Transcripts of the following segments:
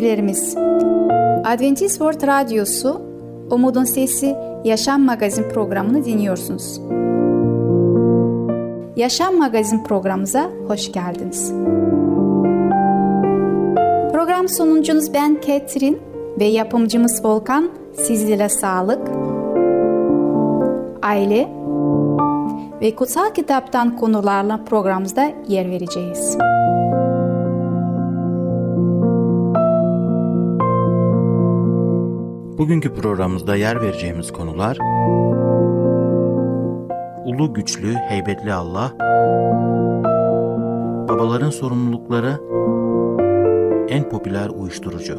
dinleyicilerimiz, Adventist World Radyosu Umutun Sesi Yaşam Magazin programını dinliyorsunuz. Yaşam Magazin programımıza hoş geldiniz. Program sunucunuz ben Ketrin ve yapımcımız Volkan sizlere sağlık, aile ve kutsal kitaptan konularla programımızda yer vereceğiz. Bugünkü programımızda yer vereceğimiz konular Ulu güçlü, heybetli Allah Babaların sorumlulukları En popüler uyuşturucu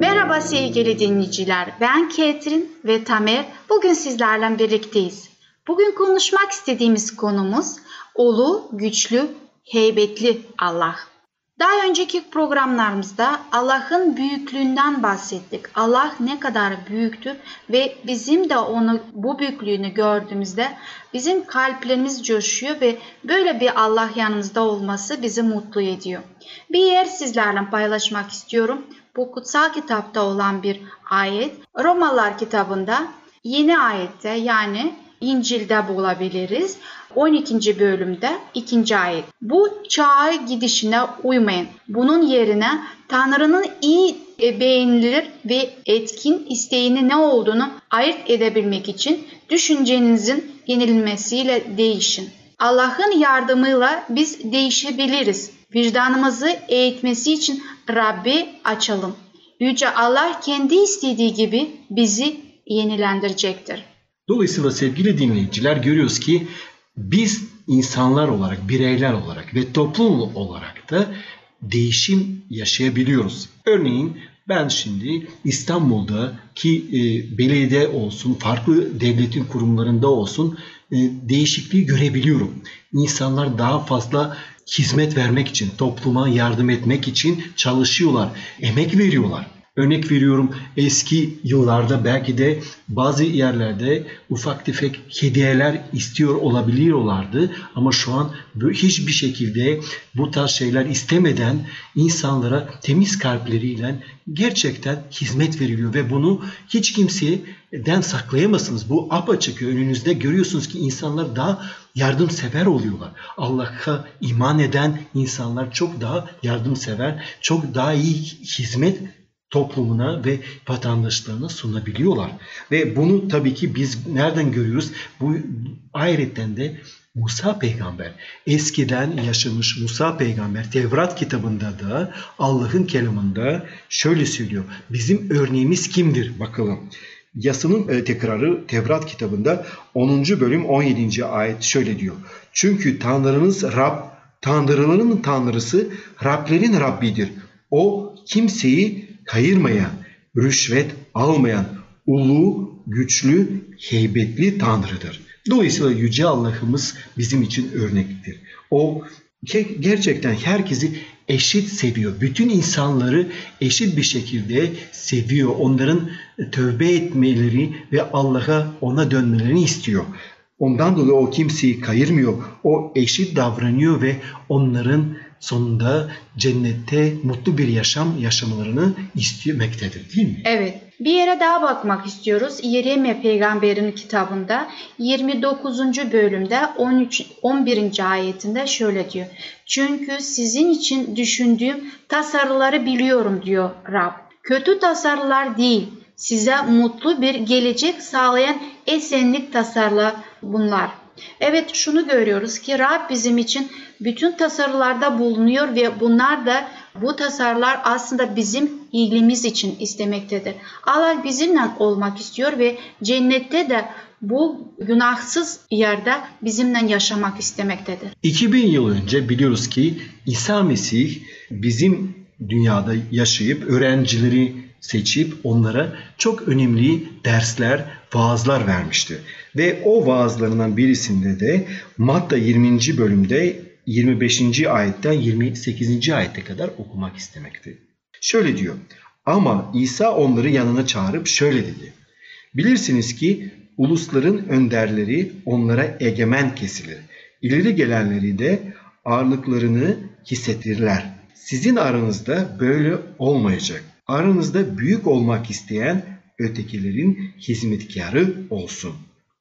Merhaba sevgili dinleyiciler. Ben Ketrin ve Tamer. Bugün sizlerle birlikteyiz. Bugün konuşmak istediğimiz konumuz ulu, güçlü, heybetli Allah. Daha önceki programlarımızda Allah'ın büyüklüğünden bahsettik. Allah ne kadar büyüktür ve bizim de onu bu büyüklüğünü gördüğümüzde bizim kalplerimiz coşuyor ve böyle bir Allah yanımızda olması bizi mutlu ediyor. Bir yer sizlerle paylaşmak istiyorum. Bu kutsal kitapta olan bir ayet. Romalılar kitabında yeni ayette yani İncil'de bulabiliriz. 12. bölümde 2. ayet. Bu çağa gidişine uymayın. Bunun yerine Tanrı'nın iyi beğenilir ve etkin isteğini ne olduğunu ayırt edebilmek için düşüncenizin yenilmesiyle değişin. Allah'ın yardımıyla biz değişebiliriz. Vicdanımızı eğitmesi için Rabbi açalım. Yüce Allah kendi istediği gibi bizi yenilendirecektir. Dolayısıyla sevgili dinleyiciler görüyoruz ki biz insanlar olarak, bireyler olarak ve toplum olarak da değişim yaşayabiliyoruz. Örneğin ben şimdi İstanbul'da ki e, belediye olsun, farklı devletin kurumlarında olsun e, değişikliği görebiliyorum. İnsanlar daha fazla hizmet vermek için, topluma yardım etmek için çalışıyorlar, emek veriyorlar. Örnek veriyorum eski yıllarda belki de bazı yerlerde ufak tefek hediyeler istiyor olabiliyorlardı ama şu an hiçbir şekilde bu tarz şeyler istemeden insanlara temiz kalpleriyle gerçekten hizmet veriliyor ve bunu hiç kimseden saklayamazsınız. Bu apaçık önünüzde görüyorsunuz ki insanlar daha yardımsever oluyorlar. Allah'a iman eden insanlar çok daha yardımsever, çok daha iyi hizmet toplumuna ve vatandaşlarına sunabiliyorlar. Ve bunu tabii ki biz nereden görüyoruz? Bu ayrıca de Musa peygamber eskiden yaşamış Musa peygamber Tevrat kitabında da Allah'ın kelamında şöyle söylüyor. Bizim örneğimiz kimdir? Bakalım. Yasının e, tekrarı Tevrat kitabında 10. bölüm 17. ayet şöyle diyor. Çünkü Tanrınız Rab, Tanrıların Tanrısı Rablerin Rabbidir. O kimseyi kayırmayan, rüşvet almayan, ulu, güçlü, heybetli Tanrı'dır. Dolayısıyla Yüce Allah'ımız bizim için örnektir. O gerçekten herkesi eşit seviyor. Bütün insanları eşit bir şekilde seviyor. Onların tövbe etmeleri ve Allah'a ona dönmelerini istiyor. Ondan dolayı o kimseyi kayırmıyor. O eşit davranıyor ve onların sonunda cennette mutlu bir yaşam yaşamalarını istemektedir değil mi? Evet. Bir yere daha bakmak istiyoruz. Yeremye peygamberin kitabında 29. bölümde 13 11. ayetinde şöyle diyor. Çünkü sizin için düşündüğüm tasarıları biliyorum diyor Rab. Kötü tasarılar değil, size mutlu bir gelecek sağlayan esenlik tasarla bunlar. Evet şunu görüyoruz ki Rab bizim için bütün tasarılarda bulunuyor ve bunlar da bu tasarılar aslında bizim iyiliğimiz için istemektedir. Allah bizimle olmak istiyor ve cennette de bu günahsız yerde bizimle yaşamak istemektedir. 2000 yıl önce biliyoruz ki İsa Mesih bizim dünyada yaşayıp öğrencileri seçip onlara çok önemli dersler, vaazlar vermişti. Ve o vaazlarından birisinde de Matta 20. bölümde 25. ayetten 28. ayete kadar okumak istemekti. Şöyle diyor. Ama İsa onları yanına çağırıp şöyle dedi. Bilirsiniz ki Ulusların önderleri onlara egemen kesilir. İleri gelenleri de ağırlıklarını hissettirirler. Sizin aranızda böyle olmayacak. Aranızda büyük olmak isteyen ötekilerin hizmetkarı olsun.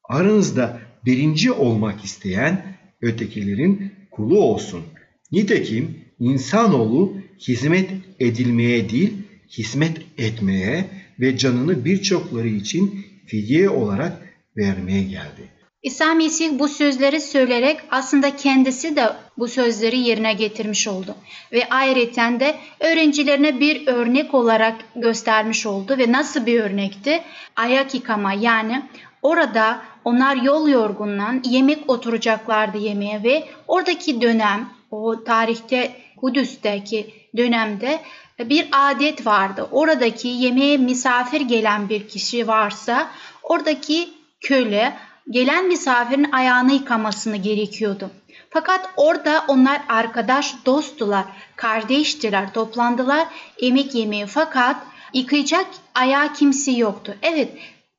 Aranızda birinci olmak isteyen ötekilerin kulu olsun. Nitekim insanoğlu hizmet edilmeye değil, hizmet etmeye ve canını birçokları için fidye olarak vermeye geldi. İsa Mesih bu sözleri söyleyerek aslında kendisi de bu sözleri yerine getirmiş oldu. Ve ayrıca de öğrencilerine bir örnek olarak göstermiş oldu ve nasıl bir örnekti? Ayak yıkama yani orada onlar yol yorgunlan yemek oturacaklardı yemeğe ve oradaki dönem o tarihte Kudüs'teki dönemde bir adet vardı. Oradaki yemeğe misafir gelen bir kişi varsa oradaki köle gelen misafirin ayağını yıkamasını gerekiyordu. Fakat orada onlar arkadaş, dosttular, kardeştiler, toplandılar yemek yemeye fakat yıkayacak ayağı kimse yoktu. Evet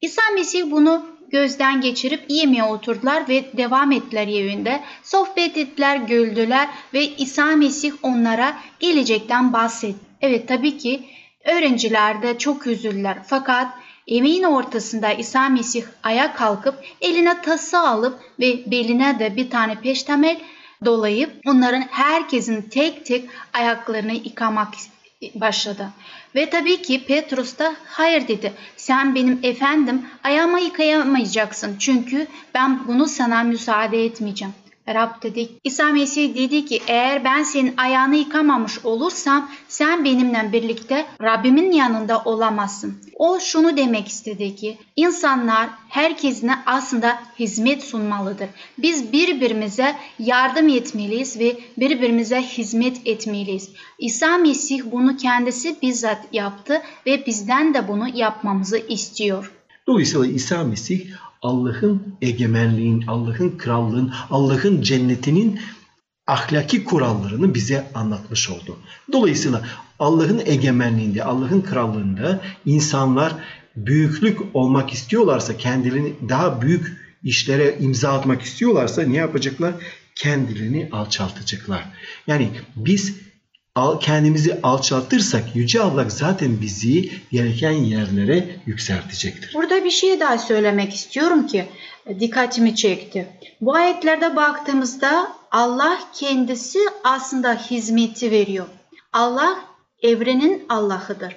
İsa Mesih bunu gözden geçirip yemeğe oturdular ve devam ettiler evinde. Sohbet ettiler, güldüler ve İsa Mesih onlara gelecekten bahsetti. Evet tabii ki öğrenciler de çok üzüldüler fakat Yemeğin ortasında İsa Mesih ayağa kalkıp eline tası alıp ve beline de bir tane peştemel dolayıp onların herkesin tek tek ayaklarını yıkamak başladı. Ve tabii ki Petrus da hayır dedi. Sen benim efendim ayağımı yıkayamayacaksın çünkü ben bunu sana müsaade etmeyeceğim. Rab dedi. İsa Mesih dedi ki eğer ben senin ayağını yıkamamış olursam sen benimle birlikte Rabbimin yanında olamazsın. O şunu demek istedi ki insanlar herkesine aslında hizmet sunmalıdır. Biz birbirimize yardım etmeliyiz ve birbirimize hizmet etmeliyiz. İsa Mesih bunu kendisi bizzat yaptı ve bizden de bunu yapmamızı istiyor. Dolayısıyla İsa Mesih Allah'ın egemenliğin, Allah'ın krallığın, Allah'ın cennetinin ahlaki kurallarını bize anlatmış oldu. Dolayısıyla Allah'ın egemenliğinde, Allah'ın krallığında insanlar büyüklük olmak istiyorlarsa, kendilerini daha büyük işlere imza atmak istiyorlarsa ne yapacaklar? Kendilerini alçaltacaklar. Yani biz kendimizi alçaltırsak Yüce Allah zaten bizi gereken yerlere yükseltecektir. Burada bir şey daha söylemek istiyorum ki dikkatimi çekti. Bu ayetlerde baktığımızda Allah kendisi aslında hizmeti veriyor. Allah evrenin Allah'ıdır.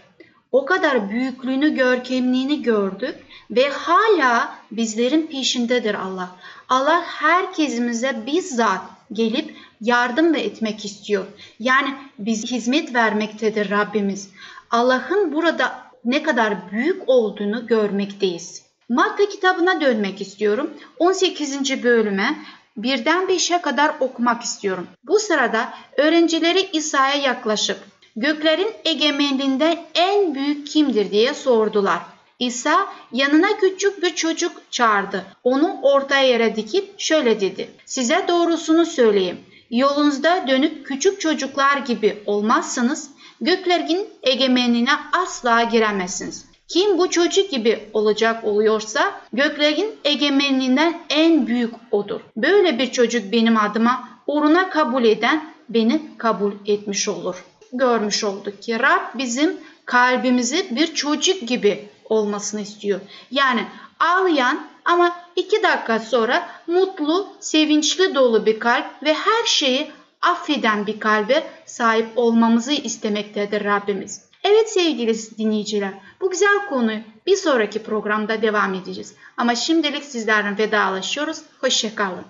O kadar büyüklüğünü, görkemliğini gördük ve hala bizlerin peşindedir Allah. Allah herkesimize bizzat gelip yardım da etmek istiyor. Yani biz hizmet vermektedir Rabbimiz. Allah'ın burada ne kadar büyük olduğunu görmekteyiz. Matta kitabına dönmek istiyorum. 18. bölüme birden beşe kadar okumak istiyorum. Bu sırada öğrencileri İsa'ya yaklaşıp göklerin egemenliğinde en büyük kimdir diye sordular. İsa yanına küçük bir çocuk çağırdı. Onu ortaya yere dikip şöyle dedi. Size doğrusunu söyleyeyim. Yolunuzda dönüp küçük çocuklar gibi olmazsanız göklerin egemenliğine asla giremezsiniz. Kim bu çocuk gibi olacak oluyorsa göklerin egemenliğinden en büyük odur. Böyle bir çocuk benim adıma uğruna kabul eden beni kabul etmiş olur. Görmüş olduk ki Rab bizim kalbimizi bir çocuk gibi olmasını istiyor. Yani ağlayan ama iki dakika sonra mutlu, sevinçli dolu bir kalp ve her şeyi affeden bir kalbe sahip olmamızı istemektedir Rabbimiz. Evet sevgili dinleyiciler, bu güzel konuyu bir sonraki programda devam edeceğiz. Ama şimdilik sizlerden vedalaşıyoruz. Hoşçakalın.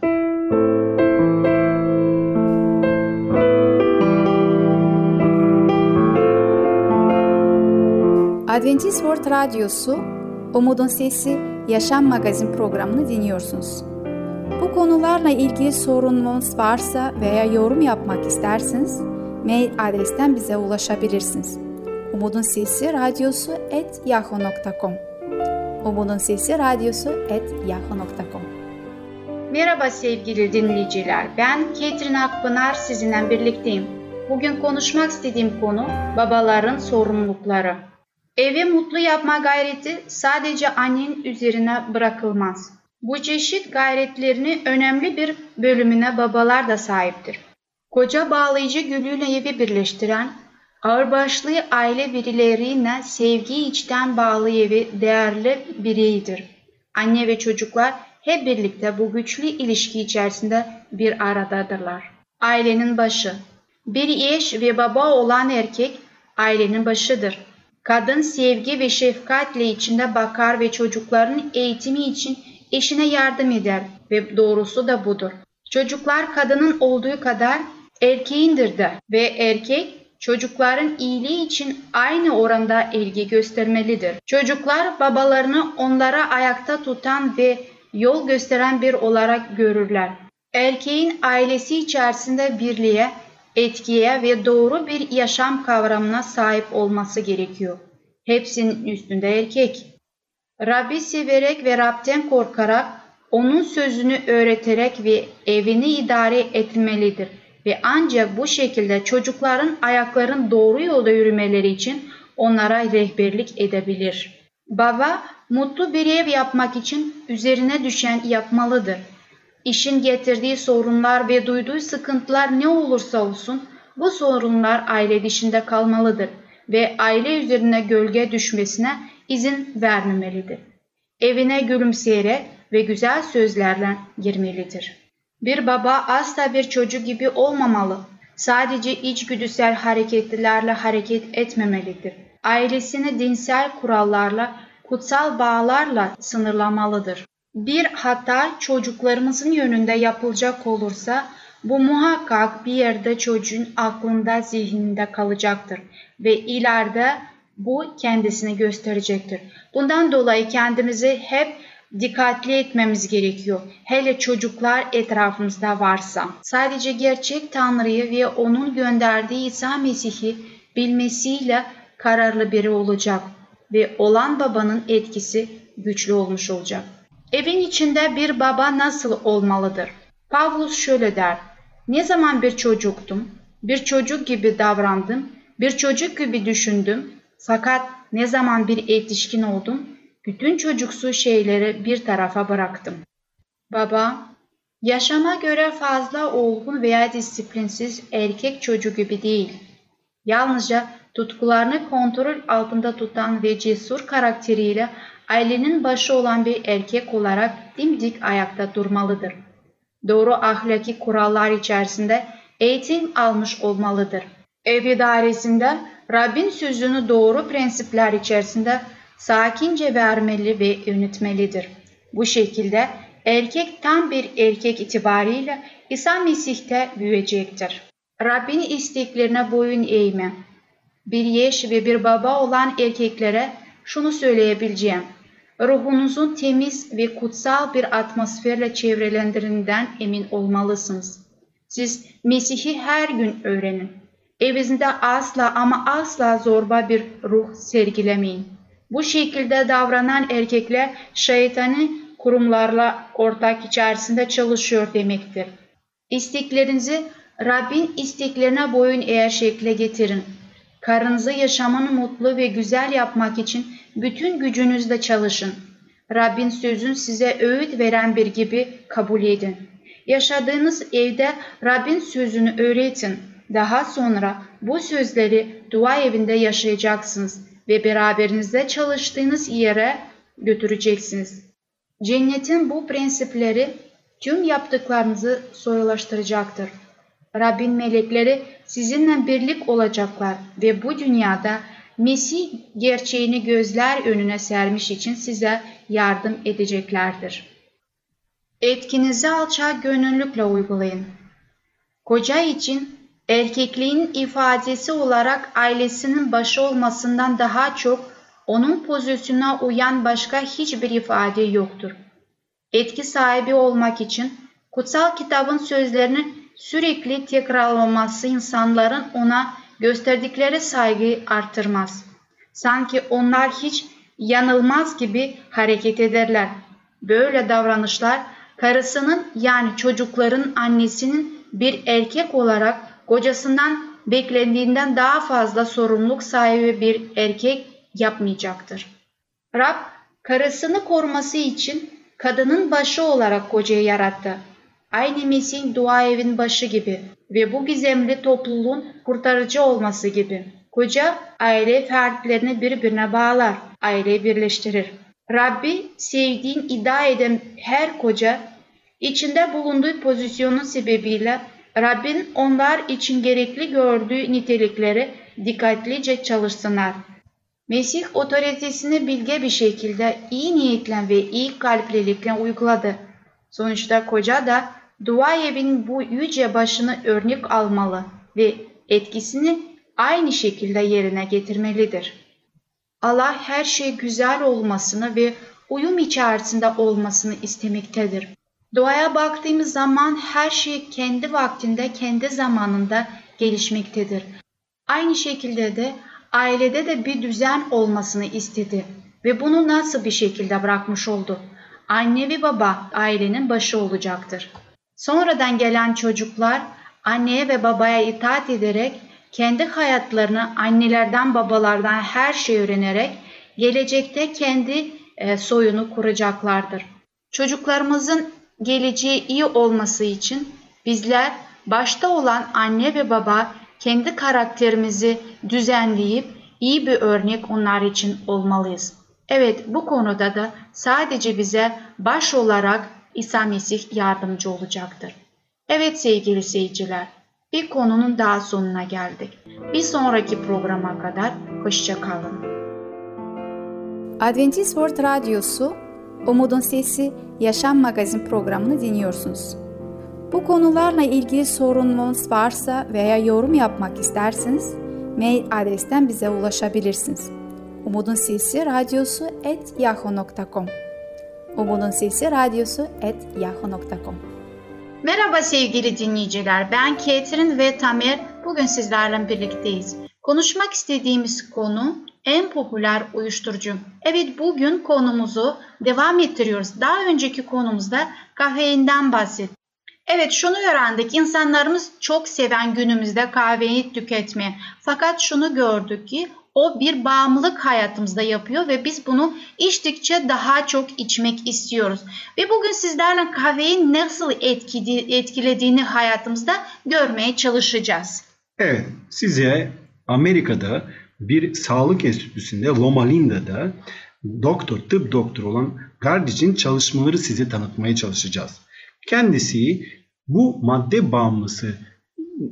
Adventist World Radyosu, Umutun Sesi Yaşam Magazin programını dinliyorsunuz. Bu konularla ilgili sorununuz varsa veya yorum yapmak isterseniz mail adresten bize ulaşabilirsiniz. Umutun Sesi Radyosu et yahoo.com Umutun Sesi Radyosu et yahoo.com Merhaba sevgili dinleyiciler. Ben Ketrin Akpınar sizinle birlikteyim. Bugün konuşmak istediğim konu babaların sorumlulukları. Evi mutlu yapma gayreti sadece annenin üzerine bırakılmaz. Bu çeşit gayretlerini önemli bir bölümüne babalar da sahiptir. Koca bağlayıcı gülüyle evi birleştiren, ağırbaşlı aile birileriyle sevgi içten bağlı evi değerli bireydir. Anne ve çocuklar hep birlikte bu güçlü ilişki içerisinde bir aradadırlar. Ailenin başı Bir eş ve baba olan erkek ailenin başıdır. Kadın sevgi ve şefkatle içinde bakar ve çocukların eğitimi için eşine yardım eder ve doğrusu da budur. Çocuklar kadının olduğu kadar erkeğindir de ve erkek çocukların iyiliği için aynı oranda ilgi göstermelidir. Çocuklar babalarını onlara ayakta tutan ve yol gösteren bir olarak görürler. Erkeğin ailesi içerisinde birliğe, etkiye ve doğru bir yaşam kavramına sahip olması gerekiyor. Hepsinin üstünde erkek. Rabbi severek ve Rab'den korkarak, onun sözünü öğreterek ve evini idare etmelidir. Ve ancak bu şekilde çocukların ayakların doğru yolda yürümeleri için onlara rehberlik edebilir. Baba, mutlu bir ev yapmak için üzerine düşen yapmalıdır. İşin getirdiği sorunlar ve duyduğu sıkıntılar ne olursa olsun bu sorunlar aile dışında kalmalıdır ve aile üzerine gölge düşmesine izin vermemelidir. Evine gülümseyerek ve güzel sözlerle girmelidir. Bir baba asla bir çocuk gibi olmamalı. Sadece içgüdüsel hareketlerle hareket etmemelidir. Ailesini dinsel kurallarla, kutsal bağlarla sınırlamalıdır. Bir hata çocuklarımızın yönünde yapılacak olursa bu muhakkak bir yerde çocuğun aklında, zihninde kalacaktır ve ileride bu kendisini gösterecektir. Bundan dolayı kendimizi hep dikkatli etmemiz gerekiyor. Hele çocuklar etrafımızda varsa. Sadece gerçek Tanrı'yı ve onun gönderdiği İsa Mesih'i bilmesiyle kararlı biri olacak ve olan babanın etkisi güçlü olmuş olacak. Evin içinde bir baba nasıl olmalıdır? Pavlus şöyle der. Ne zaman bir çocuktum, bir çocuk gibi davrandım, bir çocuk gibi düşündüm. Fakat ne zaman bir yetişkin oldum, bütün çocuksu şeyleri bir tarafa bıraktım. Baba, yaşama göre fazla olgun veya disiplinsiz erkek çocuğu gibi değil. Yalnızca tutkularını kontrol altında tutan ve cesur karakteriyle ailenin başı olan bir erkek olarak dimdik ayakta durmalıdır. Doğru ahlaki kurallar içerisinde eğitim almış olmalıdır. Ev idaresinde Rabbin sözünü doğru prensipler içerisinde sakince vermeli ve yönetmelidir. Bu şekilde erkek tam bir erkek itibariyle İsa Mesih'te büyüyecektir. Rabbin isteklerine boyun eğme. Bir yeş ve bir baba olan erkeklere şunu söyleyebileceğim. Ruhunuzun temiz ve kutsal bir atmosferle çevrelendirildiğinden emin olmalısınız. Siz Mesih'i her gün öğrenin. Evinizde asla ama asla zorba bir ruh sergilemeyin. Bu şekilde davranan erkekler şeytanı kurumlarla ortak içerisinde çalışıyor demektir. İsteklerinizi Rabbin isteklerine boyun eğer şekle getirin. Karınızı yaşamını mutlu ve güzel yapmak için bütün gücünüzle çalışın. Rabbin sözün size öğüt veren bir gibi kabul edin. Yaşadığınız evde Rabbin sözünü öğretin. Daha sonra bu sözleri dua evinde yaşayacaksınız ve beraberinizde çalıştığınız yere götüreceksiniz. Cennetin bu prensipleri tüm yaptıklarınızı soyulaştıracaktır. Rabbin melekleri sizinle birlik olacaklar ve bu dünyada Mesih gerçeğini gözler önüne sermiş için size yardım edeceklerdir. Etkinizi alçak gönüllükle uygulayın. Koca için erkekliğin ifadesi olarak ailesinin başı olmasından daha çok onun pozisyonuna uyan başka hiçbir ifade yoktur. Etki sahibi olmak için kutsal kitabın sözlerini sürekli tekrarlaması insanların ona gösterdikleri saygıyı artırmaz. Sanki onlar hiç yanılmaz gibi hareket ederler. Böyle davranışlar karısının yani çocukların annesinin bir erkek olarak kocasından beklendiğinden daha fazla sorumluluk sahibi bir erkek yapmayacaktır. Rab karısını koruması için kadının başı olarak kocayı yarattı. Aynı Mesih'in dua evin başı gibi ve bu gizemli topluluğun kurtarıcı olması gibi. Koca aile fertlerini birbirine bağlar, aileyi birleştirir. Rabbi sevdiğin iddia eden her koca içinde bulunduğu pozisyonun sebebiyle Rabbin onlar için gerekli gördüğü nitelikleri dikkatlice çalışsınlar. Mesih otoritesini bilge bir şekilde iyi niyetle ve iyi kalplilikle uyguladı. Sonuçta koca da dua evinin bu yüce başını örnek almalı ve etkisini aynı şekilde yerine getirmelidir. Allah her şey güzel olmasını ve uyum içerisinde olmasını istemektedir. Doğaya baktığımız zaman her şey kendi vaktinde, kendi zamanında gelişmektedir. Aynı şekilde de ailede de bir düzen olmasını istedi ve bunu nasıl bir şekilde bırakmış oldu? Anne ve baba ailenin başı olacaktır. Sonradan gelen çocuklar anneye ve babaya itaat ederek kendi hayatlarını annelerden babalardan her şey öğrenerek gelecekte kendi e, soyunu kuracaklardır. Çocuklarımızın geleceği iyi olması için bizler başta olan anne ve baba kendi karakterimizi düzenleyip iyi bir örnek onlar için olmalıyız. Evet bu konuda da sadece bize baş olarak İsa Mesih yardımcı olacaktır. Evet sevgili seyirciler, bir konunun daha sonuna geldik. Bir sonraki programa kadar hoşça kalın. Adventist World Radyosu Umutun Sesi Yaşam Magazin programını dinliyorsunuz. Bu konularla ilgili sorununuz varsa veya yorum yapmak isterseniz mail adresten bize ulaşabilirsiniz. Umutun Sesi Radyosu et yahoo.com Umutun Sesi Radyosu et yahoo.com Merhaba sevgili dinleyiciler. Ben Ketrin ve Tamer. Bugün sizlerle birlikteyiz. Konuşmak istediğimiz konu en popüler uyuşturucu. Evet bugün konumuzu devam ettiriyoruz. Daha önceki konumuzda kafeinden bahsettik. Evet şunu öğrendik. İnsanlarımız çok seven günümüzde kahveyi tüketmeye. Fakat şunu gördük ki o bir bağımlılık hayatımızda yapıyor ve biz bunu içtikçe daha çok içmek istiyoruz. Ve bugün sizlerle kahveyi nasıl etkilediğini hayatımızda görmeye çalışacağız. Evet, size Amerika'da bir sağlık enstitüsünde Loma Linda'da doktor, tıp doktor olan Gardic'in çalışmaları size tanıtmaya çalışacağız. Kendisi bu madde bağımlısı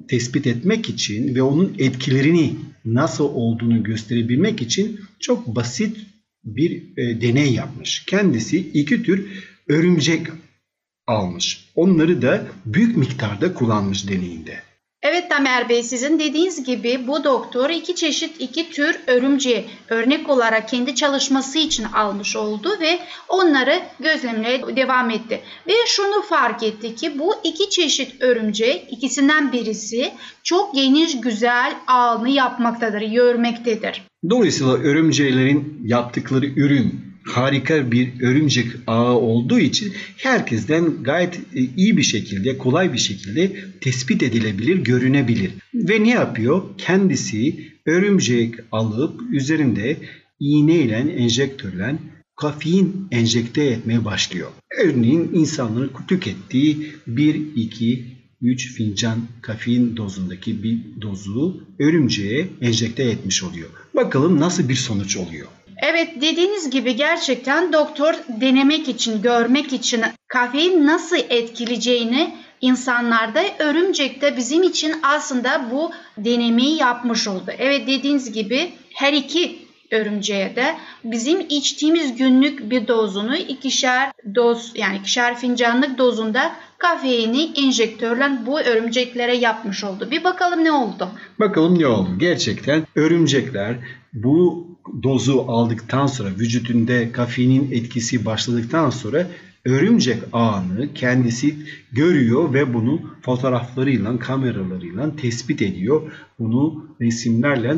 tespit etmek için ve onun etkilerini nasıl olduğunu gösterebilmek için çok basit bir e, deney yapmış. Kendisi iki tür örümcek almış. Onları da büyük miktarda kullanmış deneyinde. Evet Tamer Bey sizin dediğiniz gibi bu doktor iki çeşit iki tür örümceği örnek olarak kendi çalışması için almış oldu ve onları gözlemlemeye devam etti. Ve şunu fark etti ki bu iki çeşit örümcek ikisinden birisi çok geniş güzel ağını yapmaktadır, yörmektedir. Dolayısıyla örümceklerin yaptıkları ürün harika bir örümcek ağı olduğu için herkesten gayet e, iyi bir şekilde, kolay bir şekilde tespit edilebilir, görünebilir. Ve ne yapıyor? Kendisi örümcek alıp üzerinde iğneyle, enjektörle kafein enjekte etmeye başlıyor. Örneğin insanların tükettiği 1, 2, 3 fincan kafein dozundaki bir dozu örümceğe enjekte etmiş oluyor. Bakalım nasıl bir sonuç oluyor. Evet dediğiniz gibi gerçekten doktor denemek için, görmek için kafein nasıl etkileyeceğini insanlarda örümcekte bizim için aslında bu denemeyi yapmış oldu. Evet dediğiniz gibi her iki örümceğe de bizim içtiğimiz günlük bir dozunu ikişer doz yani ikişer fincanlık dozunda kafeini enjektörle bu örümceklere yapmış oldu. Bir bakalım ne oldu? Bakalım ne oldu? Gerçekten örümcekler bu dozu aldıktan sonra vücudunda kafeinin etkisi başladıktan sonra örümcek ağını kendisi görüyor ve bunu fotoğraflarıyla, kameralarıyla tespit ediyor. Bunu resimlerle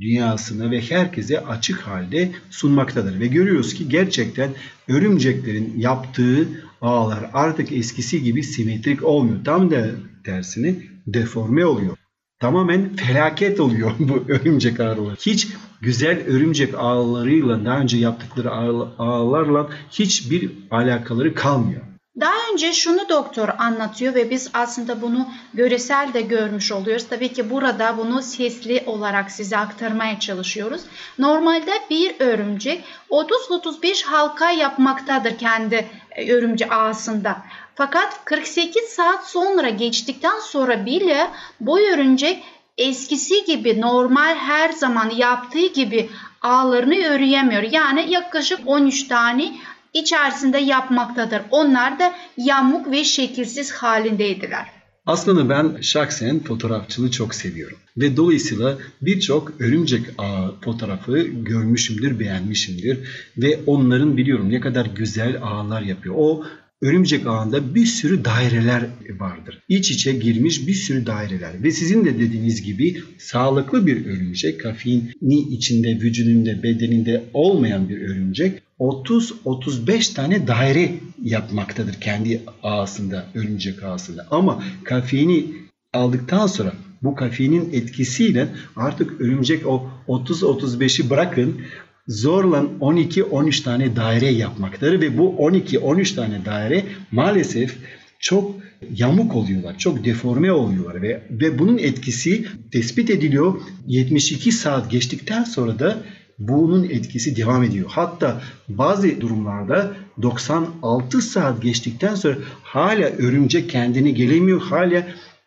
dünyasına ve herkese açık halde sunmaktadır. Ve görüyoruz ki gerçekten örümceklerin yaptığı ağlar artık eskisi gibi simetrik olmuyor. Tam da tersine deforme oluyor. Tamamen felaket oluyor bu örümcek ağları. Hiç güzel örümcek ağlarıyla daha önce yaptıkları ağlarla hiçbir alakaları kalmıyor. Daha önce şunu doktor anlatıyor ve biz aslında bunu göresel de görmüş oluyoruz. Tabii ki burada bunu sesli olarak size aktarmaya çalışıyoruz. Normalde bir örümcek 30-35 halka yapmaktadır kendi e, örümcek ağasında. Fakat 48 saat sonra geçtikten sonra bile bu örümcek eskisi gibi normal her zaman yaptığı gibi ağlarını örüyemiyor. Yani yaklaşık 13 tane içerisinde yapmaktadır. Onlar da yamuk ve şekilsiz halindeydiler. Aslında ben şahsen fotoğrafçılığı çok seviyorum. Ve dolayısıyla birçok örümcek ağı fotoğrafı görmüşümdür, beğenmişimdir. Ve onların biliyorum ne kadar güzel ağlar yapıyor. O örümcek ağında bir sürü daireler vardır. İç içe girmiş bir sürü daireler ve sizin de dediğiniz gibi sağlıklı bir örümcek, kafeini içinde, vücudunda, bedeninde olmayan bir örümcek 30-35 tane daire yapmaktadır kendi ağasında, örümcek ağasında. Ama kafeini aldıktan sonra bu kafeinin etkisiyle artık örümcek o 30-35'i bırakın zorla 12-13 tane daire yapmaktadır ve bu 12-13 tane daire maalesef çok yamuk oluyorlar, çok deforme oluyorlar ve ve bunun etkisi tespit ediliyor. 72 saat geçtikten sonra da bunun etkisi devam ediyor. Hatta bazı durumlarda 96 saat geçtikten sonra hala örümcek kendini gelemiyor. Hala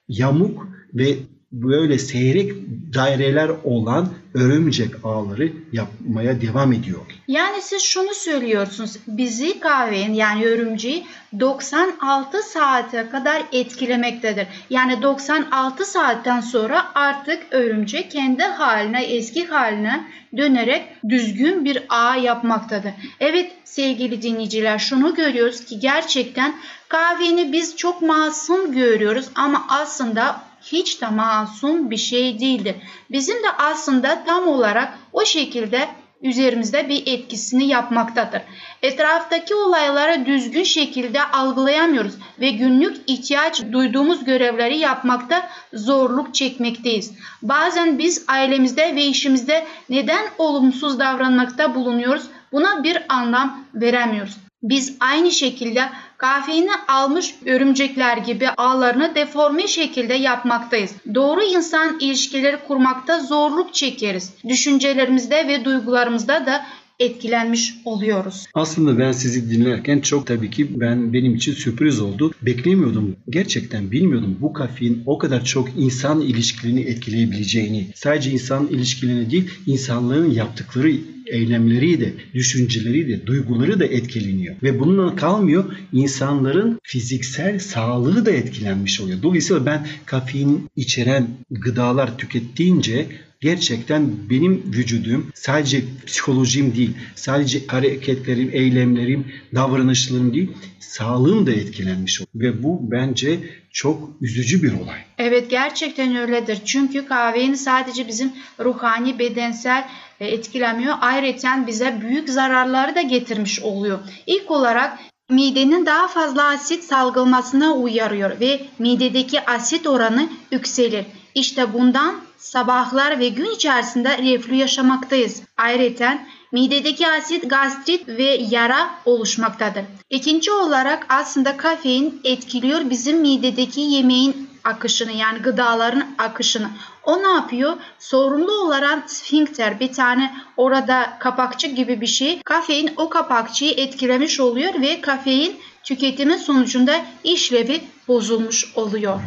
yamuk ve böyle seyrek daireler olan örümcek ağları yapmaya devam ediyor. Yani siz şunu söylüyorsunuz. Bizi kahvenin yani örümceği 96 saate kadar etkilemektedir. Yani 96 saatten sonra artık örümcek kendi haline, eski haline dönerek düzgün bir ağ yapmaktadır. Evet sevgili dinleyiciler şunu görüyoruz ki gerçekten kahveni biz çok masum görüyoruz ama aslında hiç de masum bir şey değildir. Bizim de aslında tam olarak o şekilde üzerimizde bir etkisini yapmaktadır. Etraftaki olayları düzgün şekilde algılayamıyoruz ve günlük ihtiyaç duyduğumuz görevleri yapmakta zorluk çekmekteyiz. Bazen biz ailemizde ve işimizde neden olumsuz davranmakta bulunuyoruz buna bir anlam veremiyoruz. Biz aynı şekilde kafeini almış örümcekler gibi ağlarını deforme şekilde yapmaktayız. Doğru insan ilişkileri kurmakta zorluk çekeriz. Düşüncelerimizde ve duygularımızda da etkilenmiş oluyoruz. Aslında ben sizi dinlerken çok tabii ki ben benim için sürpriz oldu. Beklemiyordum. Gerçekten bilmiyordum bu kafein o kadar çok insan ilişkilerini etkileyebileceğini. Sadece insan ilişkilerini değil, insanların yaptıkları eylemleri de, düşünceleri de, duyguları da etkileniyor. Ve bununla kalmıyor, insanların fiziksel sağlığı da etkilenmiş oluyor. Dolayısıyla ben kafein içeren gıdalar tükettiğince gerçekten benim vücudum sadece psikolojim değil, sadece hareketlerim, eylemlerim, davranışlarım değil, sağlığım da etkilenmiş oluyor. Ve bu bence çok üzücü bir olay. Evet gerçekten öyledir. Çünkü kahvenin sadece bizim ruhani, bedensel e, etkilemiyor. Ayrıca bize büyük zararları da getirmiş oluyor. İlk olarak midenin daha fazla asit salgılamasına uyarıyor ve midedeki asit oranı yükselir. İşte bundan sabahlar ve gün içerisinde reflü yaşamaktayız. Ayrıca midedeki asit gastrit ve yara oluşmaktadır. İkinci olarak aslında kafein etkiliyor bizim midedeki yemeğin akışını yani gıdaların akışını. O ne yapıyor? Sorumlu olarak sfinkter bir tane orada kapakçı gibi bir şey. Kafein o kapakçıyı etkilemiş oluyor ve kafein tüketimi sonucunda işlevi bozulmuş oluyor.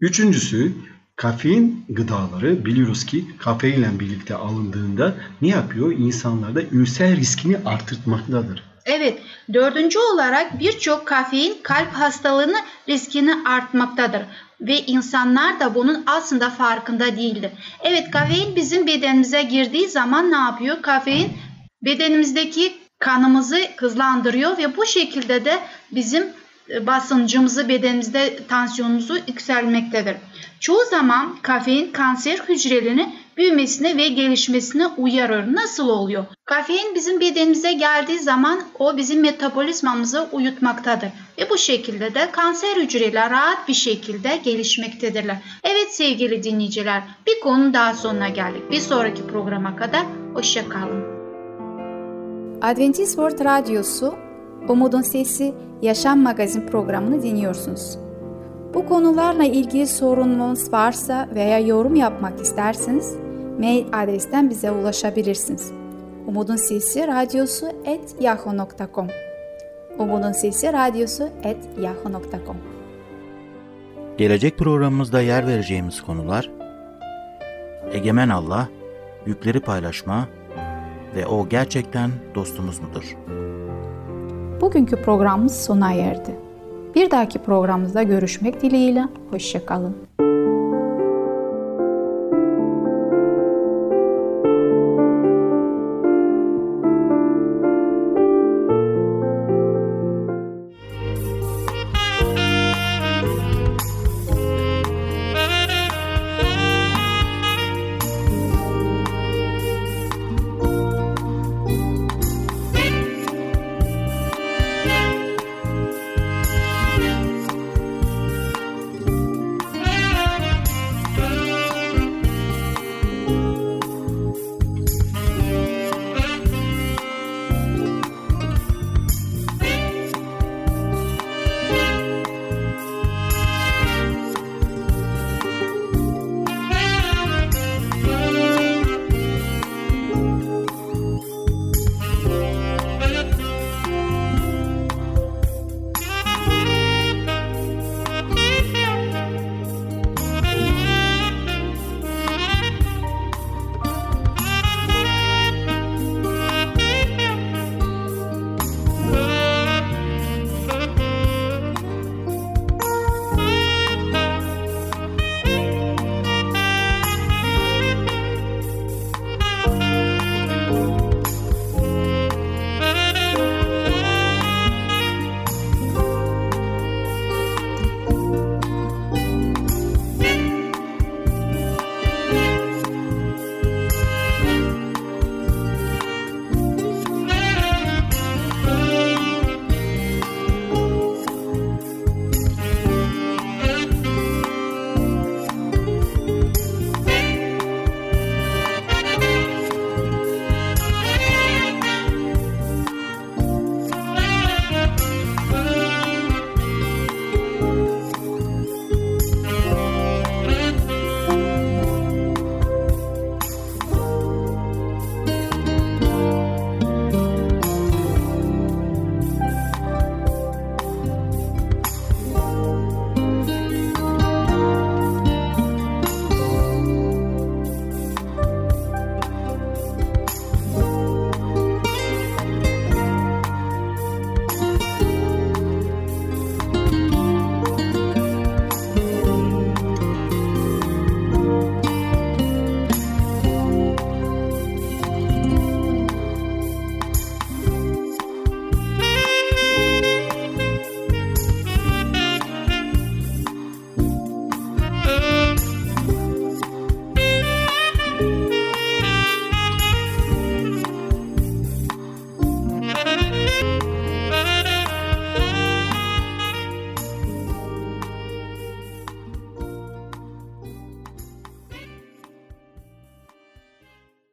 Üçüncüsü Kafein gıdaları biliyoruz ki kafeinle birlikte alındığında ne yapıyor? İnsanlarda ülser riskini artırtmaktadır. Evet, dördüncü olarak birçok kafein kalp hastalığını riskini artmaktadır ve insanlar da bunun aslında farkında değildir. Evet, kafein bizim bedenimize girdiği zaman ne yapıyor? Kafein bedenimizdeki kanımızı hızlandırıyor ve bu şekilde de bizim basıncımızı bedenimizde tansiyonumuzu yükselmektedir. Çoğu zaman kafein kanser hücrelerini büyümesine ve gelişmesine uyarır. Nasıl oluyor? Kafein bizim bedenimize geldiği zaman o bizim metabolizmamızı uyutmaktadır. Ve bu şekilde de kanser hücreleri rahat bir şekilde gelişmektedirler. Evet sevgili dinleyiciler bir konu daha sonuna geldik. Bir sonraki programa kadar hoşçakalın. Adventist World Radyosu Umutun Sesi Yaşam Magazin programını dinliyorsunuz. Bu konularla ilgili sorununuz varsa veya yorum yapmak isterseniz mail adresten bize ulaşabilirsiniz. Umutun Sesi Radyosu et yahoo.com Umutun Sesi Radyosu et yahoo.com Gelecek programımızda yer vereceğimiz konular Egemen Allah, yükleri paylaşma ve o gerçekten dostumuz mudur? Bugünkü programımız sona erdi. Bir dahaki programımızda görüşmek dileğiyle, hoşçakalın.